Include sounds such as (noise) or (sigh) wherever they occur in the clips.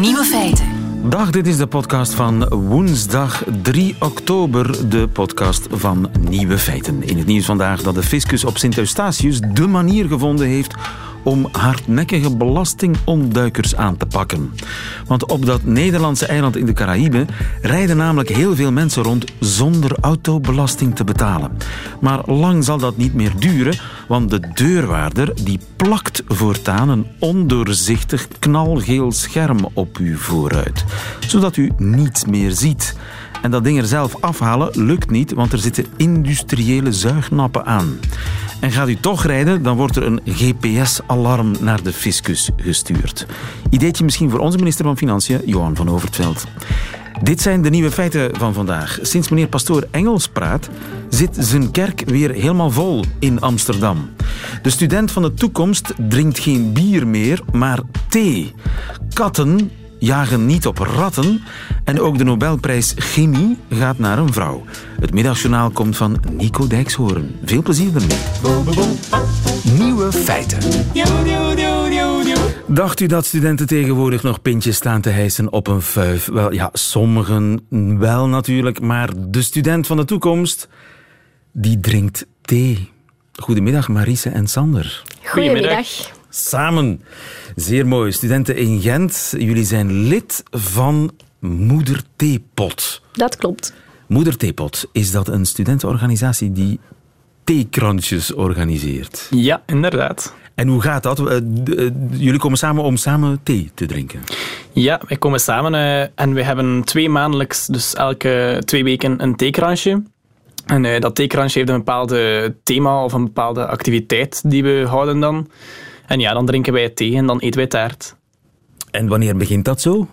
Nieuwe feiten. Dag, dit is de podcast van woensdag 3 oktober, de podcast van Nieuwe Feiten. In het nieuws vandaag dat de fiscus op Sint-Eustatius de manier gevonden heeft om hardnekkige belastingontduikers aan te pakken. Want op dat Nederlandse eiland in de Caraïben rijden namelijk heel veel mensen rond zonder autobelasting te betalen. Maar lang zal dat niet meer duren, want de deurwaarder die plakt voortaan een ondoorzichtig knalgeel scherm op uw vooruit, zodat u niets meer ziet. En dat ding er zelf afhalen lukt niet, want er zitten industriële zuignappen aan. En gaat u toch rijden, dan wordt er een GPS-alarm naar de fiscus gestuurd. Ideetje misschien voor onze minister van Financiën, Johan van Overtveld. Dit zijn de nieuwe feiten van vandaag. Sinds meneer pastoor Engels praat, zit zijn kerk weer helemaal vol in Amsterdam. De student van de toekomst drinkt geen bier meer, maar thee. Katten jagen niet op ratten. En ook de Nobelprijs Chemie gaat naar een vrouw. Het middagjournaal komt van Nico Dijkshoorn. Veel plezier ermee. Nieuwe feiten. Dacht u dat studenten tegenwoordig nog pintjes staan te hijsen op een vuif? Wel ja, sommigen wel natuurlijk, maar de student van de toekomst, die drinkt thee. Goedemiddag Marise en Sander. Goedemiddag. Samen. Zeer mooi. Studenten in Gent, jullie zijn lid van Moeder Theepot. Dat klopt. Moeder Theepot, is dat een studentenorganisatie die theekrantjes organiseert? Ja, inderdaad. En hoe gaat dat? Eh, eh, Jullie komen samen om samen thee te drinken. Ja, wij komen samen eh, en we hebben twee maandelijks, dus elke twee weken, een theekransje. En eh, dat theekransje heeft een bepaalde thema of een bepaalde activiteit die we houden dan. En ja, dan drinken wij thee en dan eten wij taart. En wanneer begint dat zo?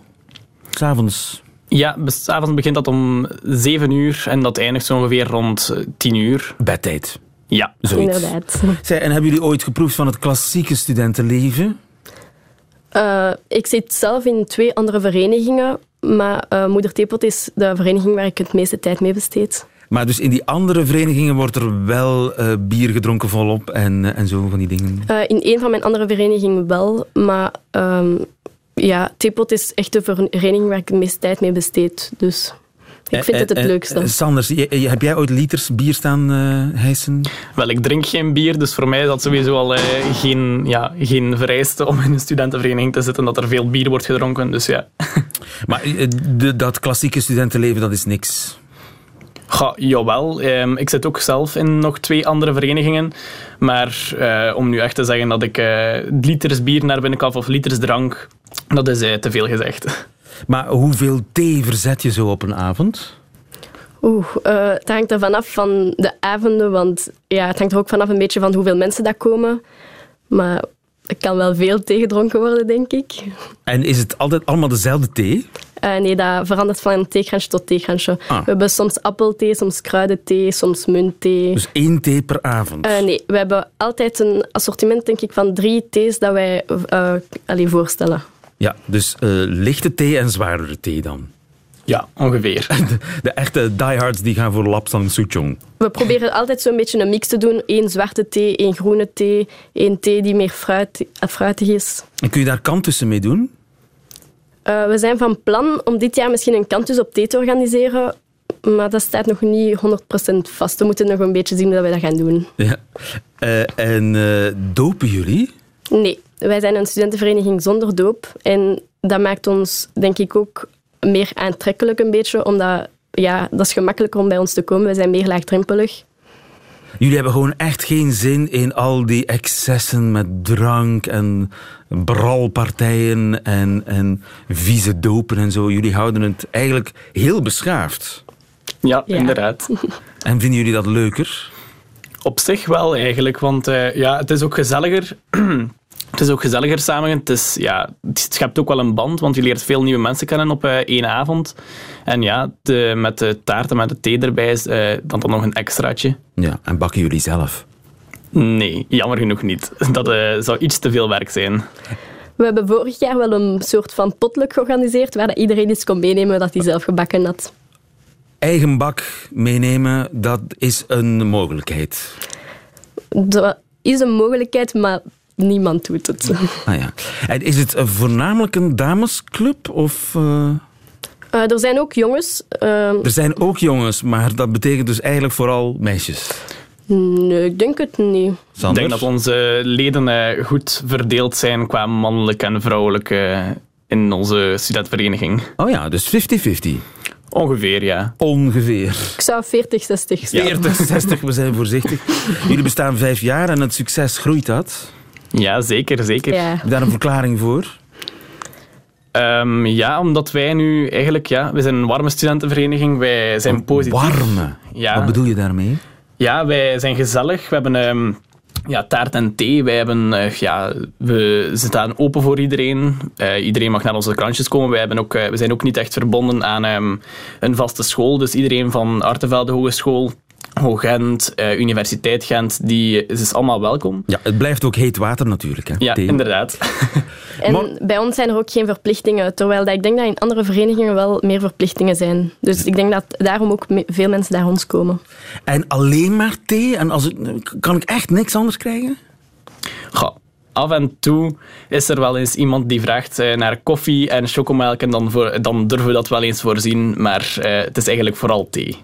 S'avonds. Ja, s avonds begint dat om 7 uur en dat eindigt zo ongeveer rond eh, 10 uur. Bedtijd. Ja. Zoiets. Inderdaad. Zij, en hebben jullie ooit geproefd van het klassieke studentenleven? Eh, ik zit zelf in twee andere verenigingen, maar eh, Moeder Theepot is de vereniging waar ik het meeste tijd mee besteed. Maar dus in die andere verenigingen wordt er wel eh, bier gedronken volop en, eh, en zo van die dingen. Eh, in een van mijn andere verenigingen wel, maar ehm, ja, Theepot is echt de vereniging waar ik het meeste tijd mee besteed. Dus ik vind het het leukste. eh, Sanders, heb jij ooit liters bier staan eh hijsen? Wel, ik drink geen bier, dus voor mij is dat sowieso al eh, geen, ja, geen vereiste om in een studentenvereniging te zitten, dat er veel bier wordt gedronken. Dus ja. (laughs) Maar de- dat klassieke studentenleven, dat is niks. Ga, jawel, ehm, ik zit ook zelf in nog twee andere verenigingen. Maar eh, om nu echt te zeggen dat ik eh, liters bier naar binnen kan of liters drank, dat is eh, te veel gezegd. (laughs) Maar hoeveel thee verzet je zo op een avond? Oeh, eh, het hangt er vanaf van de avonden, want ja, het hangt er ook vanaf een beetje van hoeveel mensen dat komen. Maar er kan wel veel tegedronken worden, denk ik. En is het altijd allemaal dezelfde thee? Eh, nee, dat verandert van theekransje tot theekransje. Ah. We hebben soms appelthee, soms kruidenthee, soms muntthee. Dus één thee per avond. Eh, nee, we hebben altijd een assortiment denk ik, van drie thees dat wij eh allee, voorstellen. Ja, dus eh, lichte thee en zwaardere thee dan. Ja, ongeveer. (laughs) De, de echte diehards die gaan voor lapsang souchong. We proberen altijd zo'n beetje een mix te doen. Eén zwarte thee, één groene thee, één thee die meer fruit, fruitig is. En kun je daar kant tussen mee doen? Eh, we zijn van plan om dit jaar misschien een kantus op thee te organiseren. Maar dat staat nog niet 100% vast. We moeten nog een beetje zien hoe we dat gaan doen. Ja. Eh, en eh, dopen jullie? Nee, wij zijn een studentenvereniging zonder doop. En dat maakt ons, denk ik, ook meer aantrekkelijk een beetje. Omdat, ja, dat is gemakkelijker om bij ons te komen. Wij zijn meer laagdrempelig. Jullie hebben gewoon echt geen zin in al die excessen met drank en bralpartijen en, en vieze dopen en zo. Jullie houden het eigenlijk heel beschaafd. Ja, Ja. inderdaad. En vinden jullie dat leuker? Op zich wel eigenlijk, want eh, ja, het is ook gezelliger. (clears throat) het is ook gezelliger samen. Het, is, ja, het schept ook wel een band, want je leert veel nieuwe mensen kennen op eh, één avond. En ja, de, met de taart en met de thee erbij is eh, dan, dan nog een extraatje. Ja, en bakken jullie zelf? Nee, jammer genoeg niet. (laughs) Dat eh, zou iets te veel werk zijn. We hebben vorig jaar wel een soort van potluck georganiseerd waar iedereen iets kon meenemen dat hij zelf gebakken had. Eigen bak meenemen, dat is een mogelijkheid. Dat is een mogelijkheid, maar niemand doet het. Ah, ja. En is het voornamelijk een damesclub? Of, uh... Uh, er zijn ook jongens. Uh... Er zijn ook jongens, maar dat betekent dus eigenlijk vooral meisjes? Nee, ik denk het niet. Ik denk dat onze leden goed verdeeld zijn qua mannelijk en vrouwelijk in onze studentenvereniging. Oh ja, dus 50-50. Ongeveer, ja. Ongeveer. Ik zou 40, 60 zeggen. 40, 60, we zijn voorzichtig. (laughs) Jullie bestaan vijf jaar en het succes groeit dat. Ja, zeker, zeker. Ja. Heb je daar een verklaring voor? Um, ja, omdat wij nu eigenlijk... Ja, we zijn een warme studentenvereniging. Wij zijn positief. Warme? Ja. Wat bedoel je daarmee? Ja, wij zijn gezellig. We hebben... Um, ja, taart en thee. Wij hebben, uh, ja, we staan open voor iedereen. Uh, iedereen mag naar onze krantjes komen. Wij hebben ook, uh, we zijn ook niet echt verbonden aan um, een vaste school. Dus iedereen van Artevelde Hogeschool Hoogent, uh, Universiteit Gent, die is allemaal welkom. Ja, het blijft ook heet water natuurlijk. Hè? Ja, inderdaad. (laughs) en bij ons zijn er ook geen verplichtingen, terwijl dat ik denk dat in andere verenigingen wel meer verplichtingen zijn. Dus ik denk dat daarom ook veel mensen naar ons komen. En alleen maar thee? En als het, kan ik echt niks anders krijgen? Goh, af en toe is er wel eens iemand die vraagt uh, naar koffie en chocomelk en dan, voor, dan durven we dat wel eens voorzien, maar uh, het is eigenlijk vooral thee.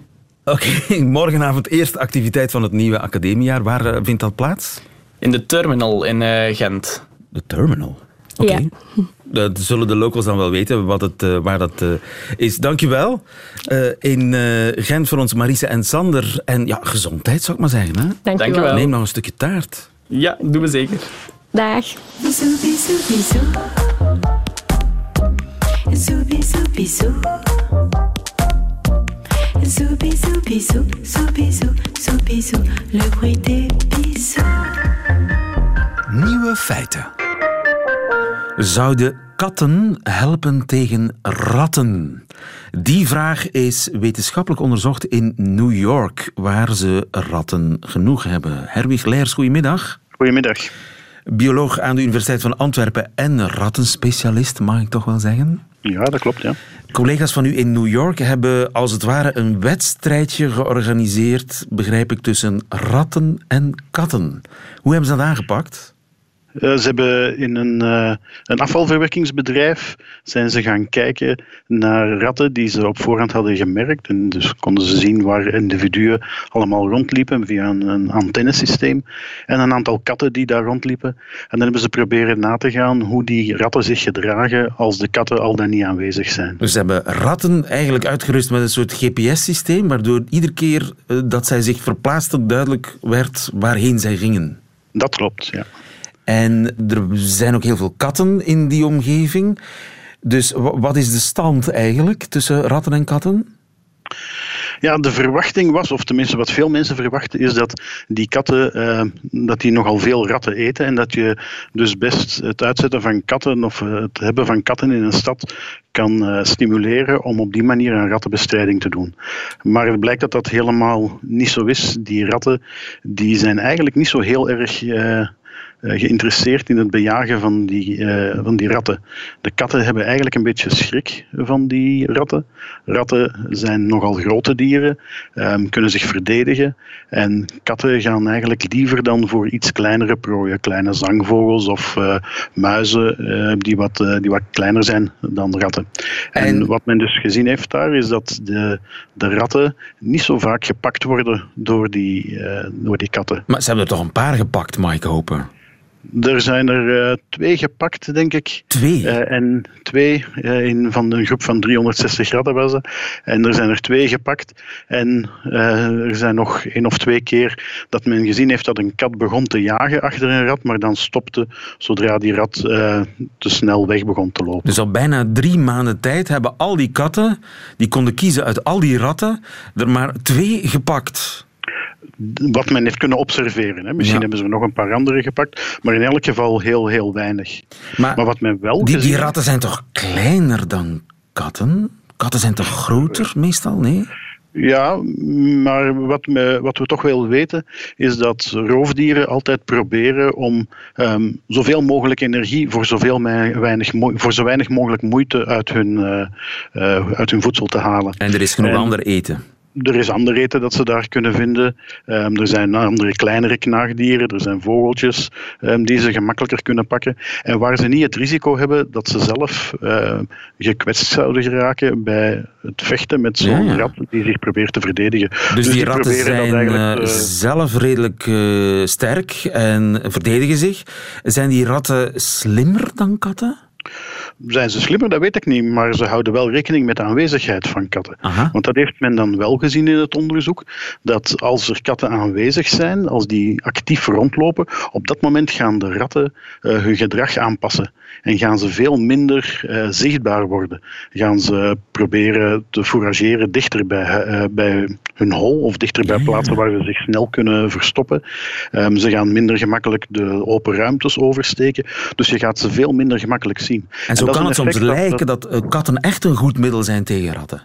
Oké, (laughs) morgenavond eerste activiteit van het nieuwe academiejaar. Waar uh, vindt dat plaats? In de Terminal in uh, Gent. De Terminal? Oké. Okay. Ja. (laughs) Dat zullen de locals dan wel weten wat het, uh, waar dat is. Dankjewel. in Gent voor ons Marise en Sander. En ja, gezondheid zou ik maar zeggen. Hè? Dankjewel. Dankjewel. Neem nog een stukje taart. Ja, doen we zeker. Dag. Bisou, bisou, bisou. Bisou, bisou, bisou. Zou, bisou, bisou, zou, bisou, zou, bisou, le bruit des bisous. Nieuwe feiten. Zouden katten helpen tegen ratten? Die vraag is wetenschappelijk onderzocht in New York, waar ze ratten genoeg hebben. Herwig Leers, goedemiddag. Goedemiddag. Bioloog aan de Universiteit van Antwerpen en rattenspecialist, mag ik toch wel zeggen? Ja, dat klopt, ja. Collega's van u in New York hebben als het ware een wedstrijdje georganiseerd, begrijp ik, tussen ratten en katten. Hoe hebben ze dat aangepakt? Uh, ze hebben in een, uh, een afvalverwerkingsbedrijf zijn ze gaan kijken naar ratten die ze op voorhand hadden gemerkt. En dus konden ze zien waar individuen allemaal rondliepen via een, een antennesysteem. En een aantal katten die daar rondliepen. En dan hebben ze proberen na te gaan hoe die ratten zich gedragen als de katten al dan niet aanwezig zijn. Dus ze hebben ratten eigenlijk uitgerust met een soort GPS-systeem, waardoor iedere keer uh, dat zij zich verplaatsten duidelijk werd waarheen zij gingen. Dat klopt, ja. En er zijn ook heel veel katten in die omgeving. Dus wat is de stand eigenlijk tussen ratten en katten? Ja, de verwachting was, of tenminste wat veel mensen verwachten, is dat die katten uh, dat die nogal veel ratten eten en dat je dus best het uitzetten van katten of het hebben van katten in een stad kan uh, stimuleren om op die manier een rattenbestrijding te doen. Maar het blijkt dat dat helemaal niet zo is. Die ratten die zijn eigenlijk niet zo heel erg eh, geïnteresseerd in het bejagen van die, uh, van die ratten. De katten hebben eigenlijk een beetje schrik van die ratten. Ratten zijn nogal grote dieren, um, kunnen zich verdedigen. En katten gaan eigenlijk liever dan voor iets kleinere prooien, kleine zangvogels of uh, muizen die, wat, die wat kleiner zijn dan ratten. En... en, wat men dus gezien heeft daar is dat de, de ratten niet zo vaak gepakt worden door die, door die katten. Maar ze hebben er toch een paar gepakt, ik hopen? Er zijn er uh, twee gepakt, denk ik. Twee? Uh, en twee uh, in van een groep van 360 ratten was En er zijn er twee gepakt. En er zijn nog één of twee keer dat men gezien heeft dat een kat begon te jagen achter een rat, maar dan stopte zodra die rat te snel weg begon te lopen. Dus al bijna drie maanden tijd hebben al die katten, die konden kiezen uit al die ratten, er maar twee gepakt wat men heeft kunnen observeren. Hè. Misschien hebben ze er nog een paar andere gepakt, maar in elk geval heel, heel weinig. Maar, maar wat men wel die, die ratten zijn toch kleiner dan katten? Katten zijn toch groter meestal, nee? Ja, maar wat, me, wat, we toch wel weten is dat roofdieren altijd proberen om um, zoveel mogelijk energie voor, zoveel weinig, voor zo weinig mogelijk moeite uit hun, uh, uh, uit hun voedsel te halen. En er is genoeg en, ander eten. Er is ander eten dat ze daar kunnen vinden. Ehm, er zijn andere kleinere knaagdieren, er zijn vogeltjes um, die ze gemakkelijker kunnen pakken. En waar ze niet het risico hebben dat ze zelf uh, gekwetst zouden geraken bij het vechten met zo'n rat die zich probeert te verdedigen. Dus, dus die, ratten zijn uh, zelf redelijk uh, sterk en verdedigen zich. Zijn die ratten slimmer dan katten? Zijn ze slimmer? Dat weet ik niet. Maar ze houden wel rekening met de aanwezigheid van katten. Want dat heeft men dan wel gezien in het onderzoek. Dat als er katten aanwezig zijn, als die actief rondlopen, op dat moment gaan de ratten uh, hun gedrag aanpassen. En gaan ze veel minder uh, zichtbaar worden. Gaan ze proberen te fourageren dichter bij, uh, bij hun hol of dichter bij plaatsen waar ze zich snel kunnen verstoppen. Um, ze gaan minder gemakkelijk de open ruimtes oversteken. Dus je gaat ze veel minder gemakkelijk zien. En zo kan het soms lijken dat, dat katten echt een goed middel zijn tegen ratten.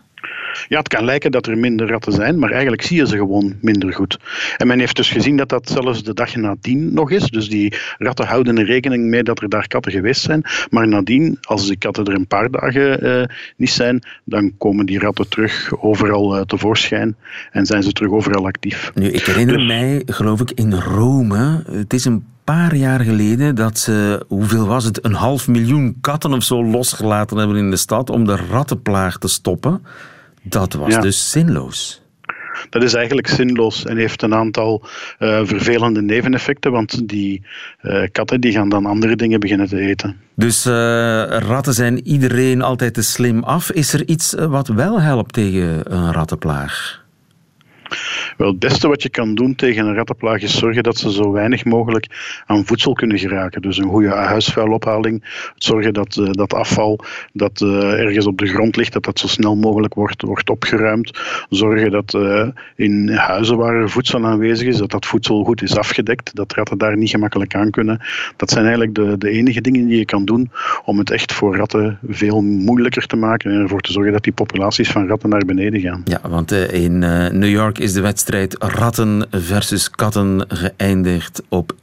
Ja, het kan lijken dat er minder ratten zijn, maar eigenlijk zie je ze gewoon minder goed. En men heeft dus gezien dat dat zelfs de dag nadien nog is. Dus die ratten houden er rekening mee dat er daar katten geweest zijn. Maar nadien, als die katten er een paar dagen uh, niet zijn, dan komen die ratten terug overal uh, tevoorschijn en zijn ze terug overal actief. Nu, ik herinner dus... mij, geloof ik, in Rome, het is een paar jaar geleden dat ze, hoeveel was het, een half miljoen katten of zo losgelaten hebben in de stad om de rattenplaag te stoppen. Dat was dus zinloos. Dat is eigenlijk zinloos en heeft een aantal uh, vervelende neveneffecten, want die uh, katten die gaan dan andere dingen beginnen te eten. Dus uh, ratten zijn iedereen altijd te slim af. Is er iets wat wel helpt tegen een rattenplaag? Wel, het beste wat je kan doen tegen een rattenplaag is zorgen dat ze zo weinig mogelijk aan voedsel kunnen geraken. Dus een goede huisvuilophaling. Zorgen dat uh, dat afval dat uh, ergens op de grond ligt, dat dat zo snel mogelijk wordt, wordt opgeruimd. Zorgen dat uh, in huizen waar voedsel aanwezig is, dat dat voedsel goed is afgedekt. Dat ratten daar niet gemakkelijk aan kunnen. Dat zijn eigenlijk de, de enige dingen die je kan doen om het echt voor ratten veel moeilijker te maken en ervoor te zorgen dat die populaties van ratten naar beneden gaan. Ja, want in New York is de wedstrijd ratten versus katten geëindigd op 1-0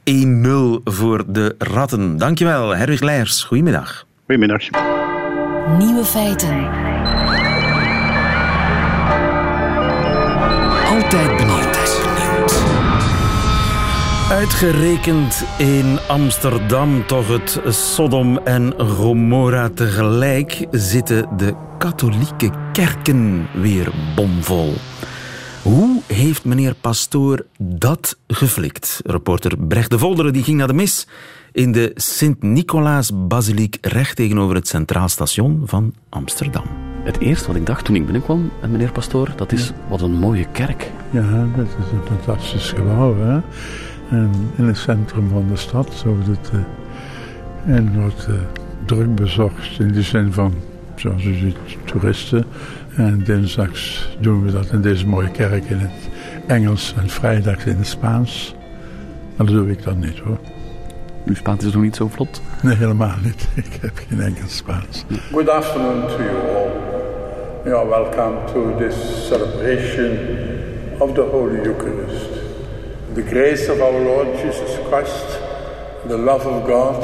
voor de ratten. Dankjewel, Herwig Leijers. Goedemiddag. Goedemiddag. Nieuwe feiten. Altijd benieuwd. Uitgerekend in Amsterdam, toch het Sodom en Gomorra tegelijk, zitten de katholieke kerken weer bomvol. Heeft meneer Pastoor dat geflikt? Reporter Brecht de Volderen die ging naar de mis in de Sint-Nicolaas-basiliek recht tegenover het Centraal Station van Amsterdam. Het eerste wat ik dacht toen ik binnenkwam, meneer Pastoor, dat is wat een mooie kerk. Ja, dat is een fantastisch gebouw. Hè? En in het centrum van de stad, zo het, uh, en wordt uh, druk bezocht in de zin van, zoals u ziet, toeristen. En dinsdags doen we dat in deze mooie kerk in het Engels en vrijdags in het Spaans. Maar dat doe ik dan niet hoor. Uw Spaans is nog niet zo vlot? Nee, helemaal niet. (laughs) Ik heb geen enkel Spaans. Good afternoon to you all. You are welcome to this celebration of the Holy Eucharist. The grace of our Lord Jesus Christ, the love of God,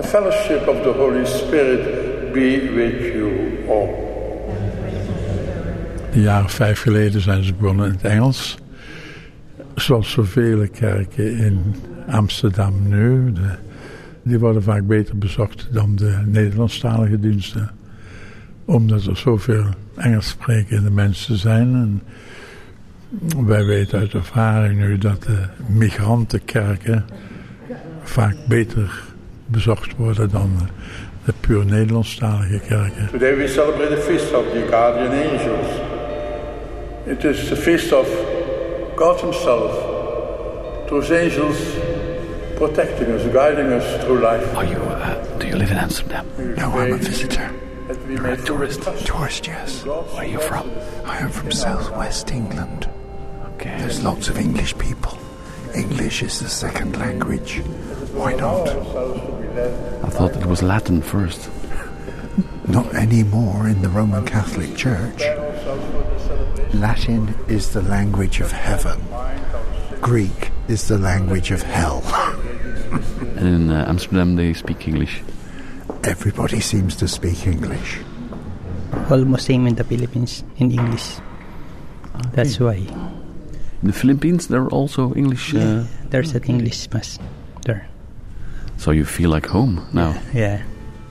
the fellowship of the Holy Spirit be with you all. Een jaar of vijf geleden zijn ze begonnen in het Engels. Zoals zoveel kerken in Amsterdam nu. Die worden vaak beter bezocht dan de Nederlandstalige diensten. Omdat er zoveel Engels sprekende mensen zijn. En wij weten uit ervaring nu dat de migrantenkerken vaak beter bezocht worden dan de puur Nederlandstalige kerken. Today we celebrate the feast of the guardian angels. It is the feast of God Himself, those angels protecting us, guiding us through life. Are you, uh, do you live in Amsterdam? No, I'm a visitor. You're a tourist? Tourist, yes. Where are you from? I am from southwest England. Okay. There's lots of English people. English is the second language. Why not? I thought it was Latin first. (laughs) Not anymore in the Roman Catholic Church. Latin is the language of heaven. Greek is the language of hell. (laughs) and in uh, Amsterdam they speak English. Everybody seems to speak English. Almost same in the Philippines in English. That's why. In the Philippines, there are also English. Uh, There's an English mass there. so you feel like home now. Yeah.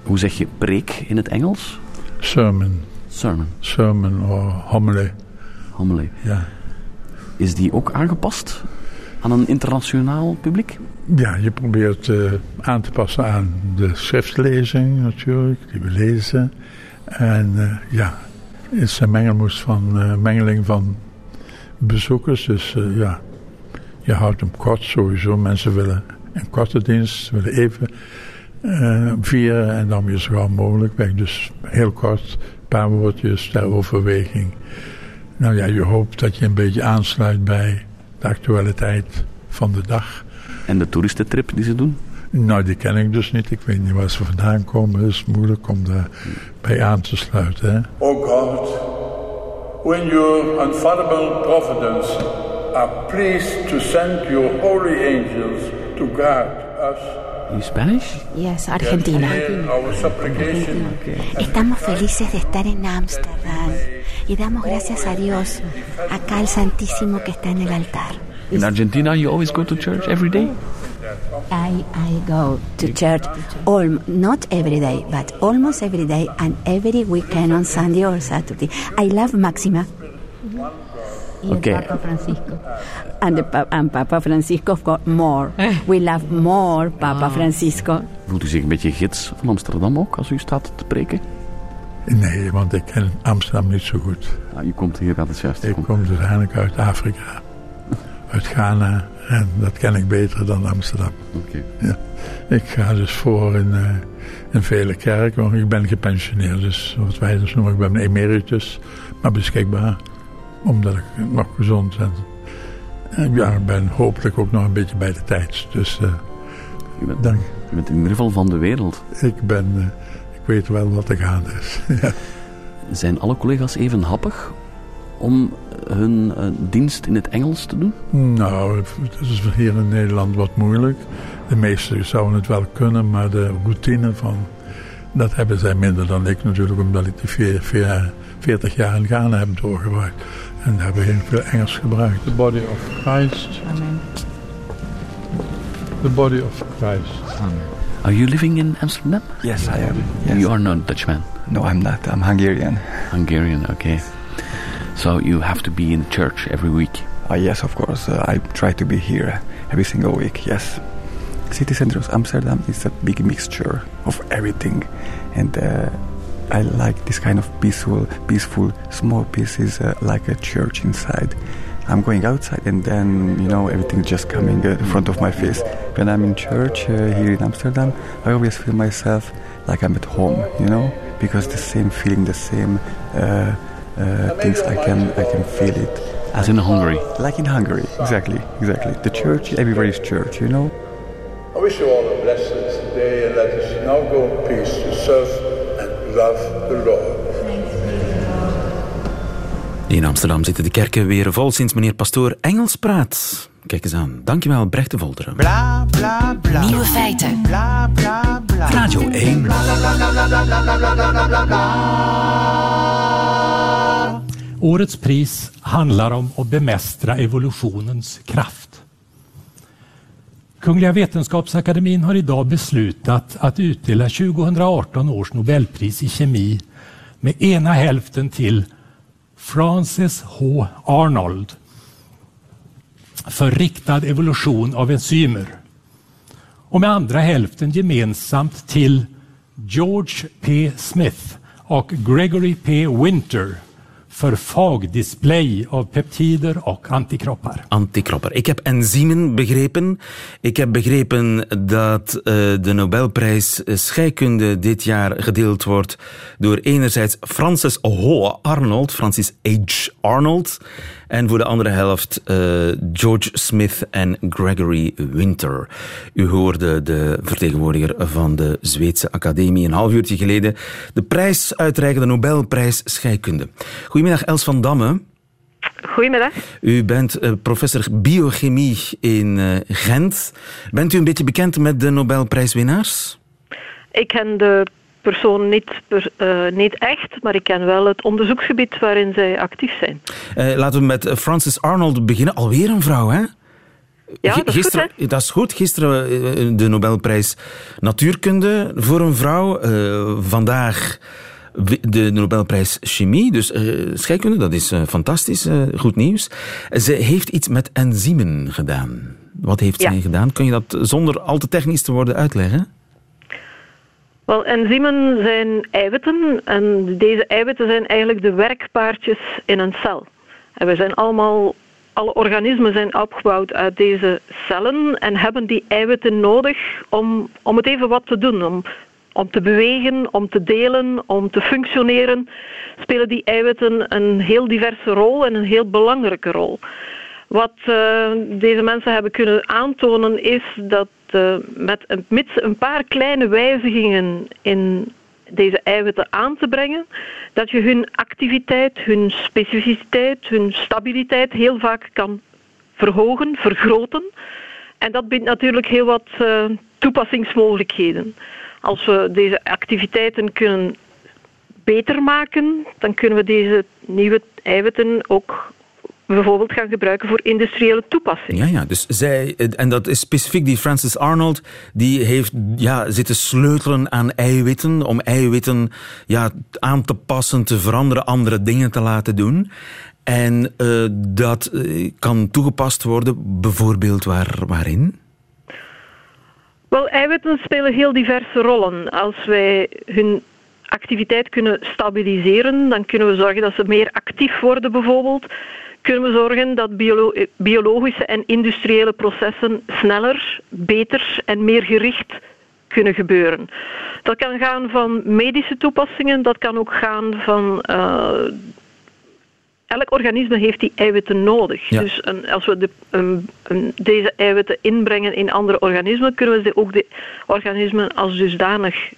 Hoe zeg je preek in het Engels? Sermon. Sermon. Sermon or homily. Ja. Is die ook aangepast aan een internationaal publiek? Ja, je probeert eh, aan te passen aan de schriftlezing natuurlijk, die we lezen. En eh, ja, het is een mengelmoes van, eh, mengeling van bezoekers. Dus ja, je houdt hem kort sowieso. Mensen willen een korte dienst, willen even vieren en dan weer zo gauw mogelijk weg. Dus heel kort, een paar woordjes ter overweging. Nou ja, je hoopt dat je een beetje aansluit bij de actualiteit van de dag. En de toeristentrip die ze doen? Nou, die ken ik dus niet. Ik weet niet waar ze vandaan komen. Het is moeilijk om daar bij aan te sluiten. Hè? O God, who in your unfathomable providence are pleased to send your holy angels to guard us. In Spanish? Yes, Argentina. Supplication. Estamos felices de estar en Ámsterdam y damos gracias a Dios, acá al Santísimo que está en el altar. In Argentina, you always go to church every day? I, I go to church, all, not every day, but almost every day and every weekend on Sunday or Saturday. I love Maxima. Y el Okay. Papa Francisco. And, the, pa- and Papa Francisco got more. We love more Papa Francisco. Voelt u zich een beetje gids van Amsterdam ook als u staat te preken? Nee, want ik ken Amsterdam niet zo goed. Ah, u komt hier aan het juist. Ik kom dus eigenlijk uit Afrika. Uit Ghana. En dat ken ik beter dan Amsterdam. Oké. Ja. Ik ga dus voor in, eh, in vele kerken. Want ik ben gepensioneerd. Dus wat wij dus noemen, ik ben emeritus. Maar beschikbaar. Omdat ik nog gezond ben. En ja, ik ben hopelijk ook nog een beetje bij de tijd. Dus eh, bent, dank. u bent in ieder geval van de wereld. Ik ben... eh, weet wel wat er gaande is. (laughs) ja. Zijn alle collega's even happig om hun eh, dienst in het Engels te doen? Nou, het is hier in Nederland wat moeilijk. De meesten zouden het wel kunnen, maar de routine van... Dat hebben zij minder dan ik natuurlijk, omdat ik die veer- veer- 40 jaar in Ghana heb doorgebracht. En daar hebben we heel veel Engels gebruikt. The body of Christ. Amen. The body of Christ. Are you living in Amsterdam? Yes, I am. Yes. You are not Dutchman. No, I'm not. I'm Hungarian. Hungarian, okay. So you have to be in church every week. Uh, yes, of course. Uh, I try to be here every single week. Yes. City center of Amsterdam is a big mixture of everything, and uh, I like this kind of peaceful, peaceful, small pieces uh, like a church inside. I'm going outside, and then you know everything just coming uh, in front of my face. When I'm in church uh, here in Amsterdam, I always feel myself like I'm at home. You know, because the same feeling, the same. Uh, uh, things I can I can feel it. As in Hungary. Like in Hungary, exactly, exactly. The church, everybody's church, you know. I wish you all a blessed day and let us now go in peace to serve and love the Lord. In Amsterdam zitten de kerken weer vol sinds meneer Pastoor Engels praat. Kijk eens aan. Dankjewel, Brecht de Volderen. Nieuwe feiten. Radio 1. Årets pris handlar om att bemästra evolutionens kraft. Kungliga Vetenskapsakademin har idag beslutat att utdela 2018 års Nobelpris i kemi med ena hälften till Frances H. Arnold för riktad evolution av enzymer och med andra hälften gemensamt till George P. Smith och Gregory P. Winter för fagdisplay av peptider och antikroppar. Antikropper. Ik heb enzymen begrepen. Ik heb begrepen dat eh, de Nobelprijs scheikunde dit jaar gedeeld wordt door enerzijds Francis Ho Arnold, Francis H. Arnold, en voor de andere helft eh, George Smith en Gregory Winter. U hoorde de vertegenwoordiger van de Zweedse Academie een half uurtje geleden de prijs uitreiken, de Nobelprijs scheikunde. Goedemiddag Els van Damme. Goedemiddag. U bent eh, professor biochemie in eh, Gent. Bent u een beetje bekend met de Nobelprijswinnaars? Ik ken de persoon niet, uh, niet echt, maar ik ken wel het onderzoeksgebied waarin zij actief zijn. Laten we met Francis Arnold beginnen. Alweer een vrouw, hè? Ja, dat is Gisteren, goed, Dat is goed. Gisteren de Nobelprijs Natuurkunde voor een vrouw. Vandaag de Nobelprijs Chemie, dus uh, scheikunde, dat is uh, fantastisch, uh, goed nieuws. Ze heeft iets met enzymen gedaan. Wat heeft ja. zij gedaan? Kun je dat zonder al te technisch te worden uitleggen? Wel, enzymen zijn eiwitten en deze eiwitten zijn eigenlijk de werkpaardjes in een cel. En we zijn allemaal, alle organismen zijn opgebouwd uit deze cellen en hebben die eiwitten nodig om, om het even wat te doen, om om te bewegen, om te delen, om te functioneren, spelen die eiwitten een heel diverse rol en een heel belangrijke rol. Wat uh, deze mensen hebben kunnen aantonen is dat uh, met een, mits een paar kleine wijzigingen in deze eiwitten aan te brengen, dat je hun activiteit, hun specificiteit, hun stabiliteit heel vaak kan verhogen, vergroten. En dat biedt natuurlijk heel wat uh, toepassingsmogelijkheden. Als we deze activiteiten kunnen beter maken, dan kunnen we deze nieuwe eiwitten ook bijvoorbeeld gaan gebruiken voor industriële toepassingen. Ja, ja, dus zij, en dat is specifiek die Francis Arnold, die heeft ja, zitten sleutelen aan eiwitten, om eiwitten ja, aan te passen, te veranderen, andere dingen te laten doen. En uh, dat uh, kan toegepast worden, bijvoorbeeld waar, waarin? Wel, eiwitten spelen heel diverse rollen. Als wij hun activiteit kunnen stabiliseren, dan kunnen we zorgen dat ze meer actief worden bijvoorbeeld. Kunnen we zorgen dat biolo biologische en industriële processen sneller, beter en meer gericht kunnen gebeuren. Dat kan gaan van medische toepassingen, dat kan ook gaan van uh, elk organisme heeft die eiwitten nodig. Ja. Dus een, als we de, een, een, deze eiwitten inbrengen in andere organismen, kunnen we ze ook de organismen als dusdanig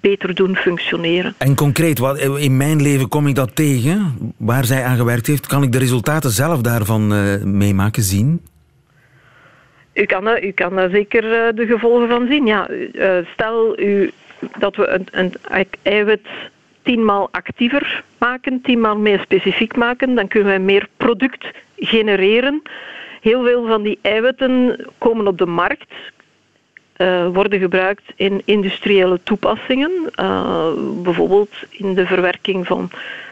beter doen functioneren. En concreet, wat, in mijn leven kom ik dat tegen, waar zij aan gewerkt heeft. Kan ik de resultaten zelf daarvan uh, meemaken, zien? U kan, er, u kan daar zeker uh, de gevolgen van zien. Ja, uh, stel u, dat we een, een eiwit tienmaal actiever maken, tienmaal meer specifiek maken, dan kunnen wij meer product genereren. Heel veel van die eiwitten komen op de markt, uh, worden gebruikt in industriële toepassingen, uh, bijvoorbeeld in de verwerking van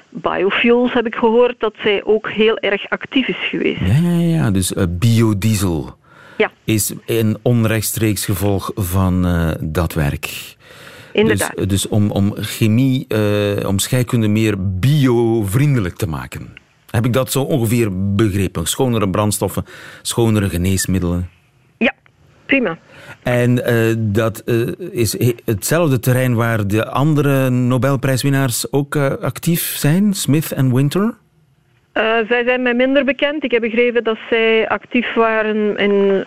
biofuels heb ik gehoord dat zij ook heel erg actief is geweest. Ja, ja, ja. dus uh, biodiesel ja. is een onrechtstreeks gevolg van dat werk. Inderdaad. Dus, dus om, om chemie, uh, om scheikunde meer biovriendelijk te maken. Heb ik dat zo ongeveer begrepen? Schonere brandstoffen, schonere geneesmiddelen? Ja, prima. En uh, dat uh, is hetzelfde terrein waar de andere Nobelprijswinnaars ook actief zijn, Smith en Winter? zij zijn mij minder bekend. Ik heb begrepen dat zij actief waren in,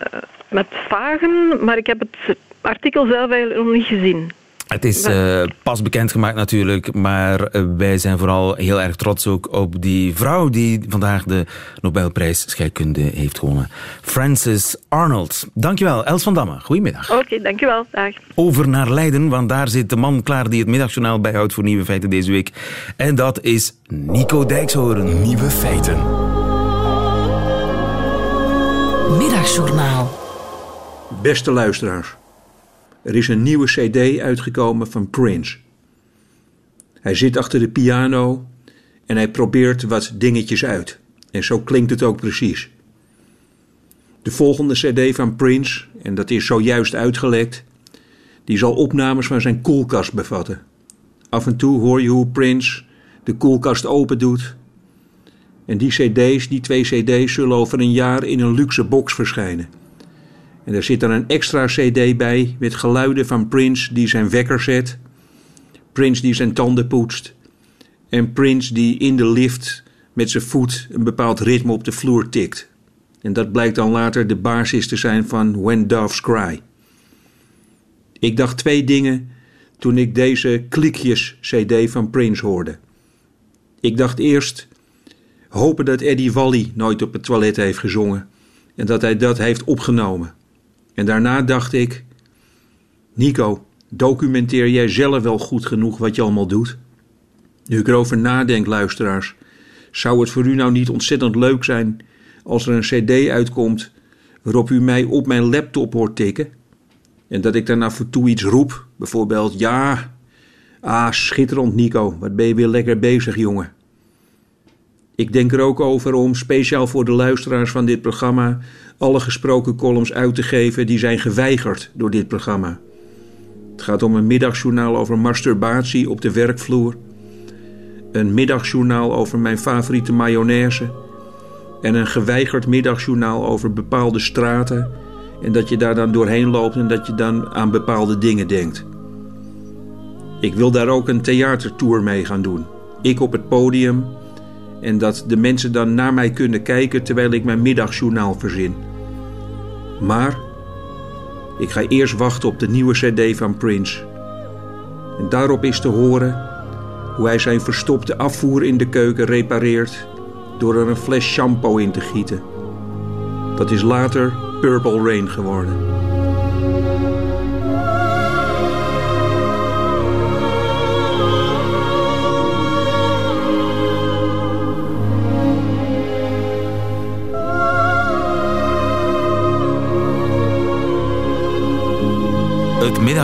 met vagen, maar ik heb het artikel zelf eigenlijk nog niet gezien. Het is uh, pas bekendgemaakt natuurlijk, maar uh, wij zijn vooral heel erg trots ook op die vrouw die vandaag de Nobelprijs scheikunde heeft gewonnen. Frances Arnold. Dankjewel, Els van Damme. Goedemiddag. Oké, okay, dankjewel. Dag. Over naar Leiden, want daar zit de man klaar die het middagjournaal bijhoudt voor Nieuwe Feiten deze week. En dat is Nico Dijkshoorn. Nieuwe Feiten. Middagjournaal. Beste luisteraars. Er is een nieuwe CD uitgekomen van Prince. Hij zit achter de piano en hij probeert wat dingetjes uit. En zo klinkt het ook precies. De volgende CD van Prince, en dat is zojuist uitgelekt, die zal opnames van zijn koelkast bevatten. Af en toe hoor je hoe Prince de koelkast open doet. En die CD's, die twee CD's, zullen over een jaar in een luxe box verschijnen. En er zit dan een extra CD bij met geluiden van Prince die zijn wekker zet, Prince die zijn tanden poetst en Prince die in de lift met zijn voet een bepaald ritme op de vloer tikt. En dat blijkt dan later de basis te zijn van When Doves Cry. Ik dacht twee dingen toen ik deze klikjes CD van Prince hoorde. Ik dacht eerst hopen dat Eddie Wally nooit op het toilet heeft gezongen en dat hij dat heeft opgenomen. En daarna dacht ik: Nico, Documenteer jij zelf wel goed genoeg wat je allemaal doet? Nu ik erover nadenk, luisteraars, zou het voor u nou niet ontzettend leuk zijn als er een CD uitkomt waarop u mij op mijn laptop hoort tikken? En dat ik af en toe iets roep, bijvoorbeeld: Ja, ah, schitterend Nico, wat ben je weer lekker bezig, jongen. Ik denk er ook over om speciaal voor de luisteraars van dit programma alle gesproken columns uit te geven die zijn geweigerd door dit programma. Het gaat om een middagjournaal over masturbatie op de werkvloer, een middagjournaal over mijn favoriete mayonaise en een geweigerd middagjournaal over bepaalde straten en dat je daar dan doorheen loopt en dat je dan aan bepaalde dingen denkt. Ik wil daar ook een theatertour mee gaan doen. Ik op het podium en dat de mensen dan naar mij kunnen kijken terwijl ik mijn middagjournaal verzin. Maar ik ga eerst wachten op de nieuwe CD van Prince. En daarop is te horen hoe hij zijn verstopte afvoer in de keuken repareert door er een fles shampoo in te gieten. Dat is later Purple Rain geworden.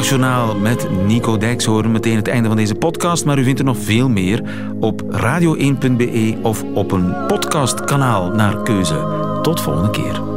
Middagjournaal met Nico Dijkshoorn. Meteen het einde van deze podcast, maar u vindt er nog veel meer op radio1.be of op een podcastkanaal naar keuze. Tot volgende keer.